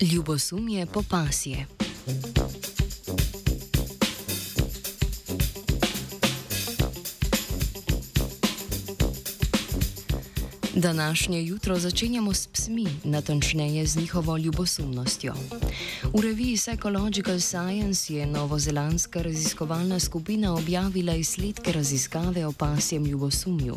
Ljubosumje po Današnje jutro začenjamo s psmi, natančneje z njihovo ljubosumnostjo. V reviji Psychological Science je novozelandska raziskovalna skupina objavila izsledke raziskave o pasjem ljubosumju.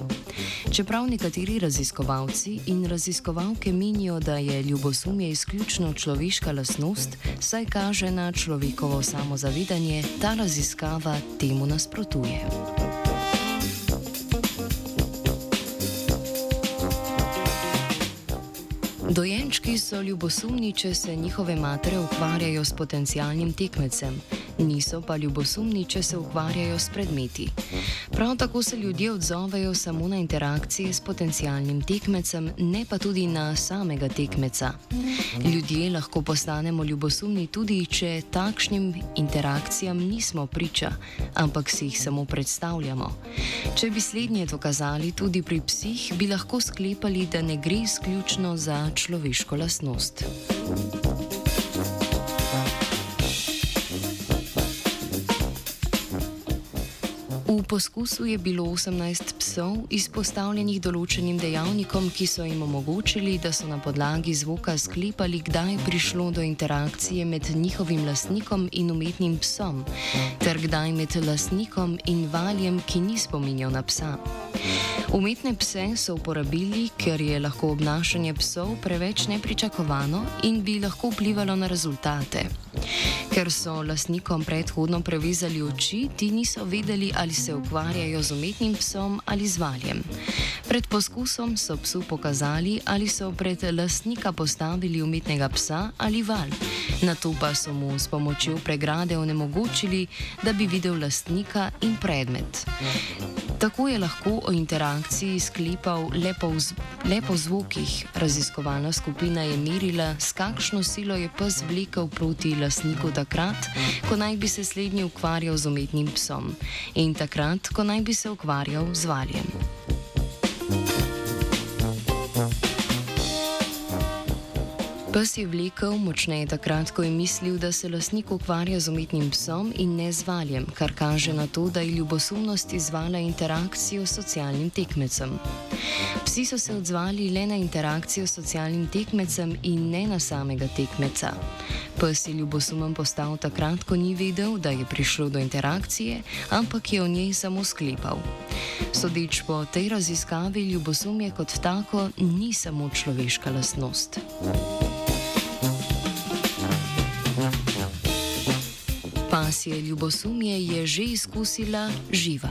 Čeprav nekateri raziskovalci in raziskovalke menijo, da je ljubosumje izključno človeška lasnost, saj kaže na človekovo samozavedanje, ta raziskava temu nasprotuje. Dojenčki so ljubosumni, če se njihove matere ukvarjajo s potencialnim tekmecem niso pa ljubosumni, če se ukvarjajo s predmeti. Prav tako se ljudje odzovejo samo na interakcije s potencialnim tekmecem, ne pa tudi na samega tekmeca. Ljudje lahko postanemo ljubosumni tudi, če takšnim interakcijam nismo priča, ampak si jih samo predstavljamo. Če bi slednje dokazali tudi pri psih, bi lahko sklepali, da ne gre izključno za človeško lasnost. thank you V poskusu je bilo 18 psov izpostavljenih določenim dejavnikom, ki so jim omogočili, da so na podlagi zvoka sklepali, kdaj je prišlo do interakcije med njihovim lastnikom in umetnim psom, ter kdaj med lastnikom in valjem, ki ni spominjal na psa. Umetne pse so uporabili, ker je lahko obnašanje psov preveč nepričakovano in bi lahko vplivalo na rezultate. Ker so lastnikom predhodno prevezali oči, ti niso vedeli, ali se ukvarjajo z umetnim psom ali z valjem. Pred poskusom so psu pokazali, ali so pred lastnika postavili umetnega psa ali val. Na to pa so mu s pomočjo pregrade onemogočili, da bi videl lastnika in predmet. Tako je lahko o interakciji sklepal le po, le po zvokih. Raziskovalna skupina je merila, s kakšno silo je pes vlekel proti lastniku takrat, ko naj bi se slednji ukvarjal z umetnim psom in takrat, ko naj bi se ukvarjal z valjem. Pes je vlekel močneje takrat, ko je mislil, da se lasnik ukvarja z umetnim psom in ne z valjem, kar kaže na to, da je ljubosumnost izvala interakcijo s socialnim tekmecem. Psi so se odzvali le na interakcijo s socialnim tekmecem in ne na samega tekmeca. Pes je ljubosumen postal takrat, ko ni vedel, da je prišlo do interakcije, ampak je o njej samo sklepal. Sodeč po tej raziskavi, ljubosumje kot tako ni samo človeška lastnost. Pasje ljubosumje je že izkusila živa.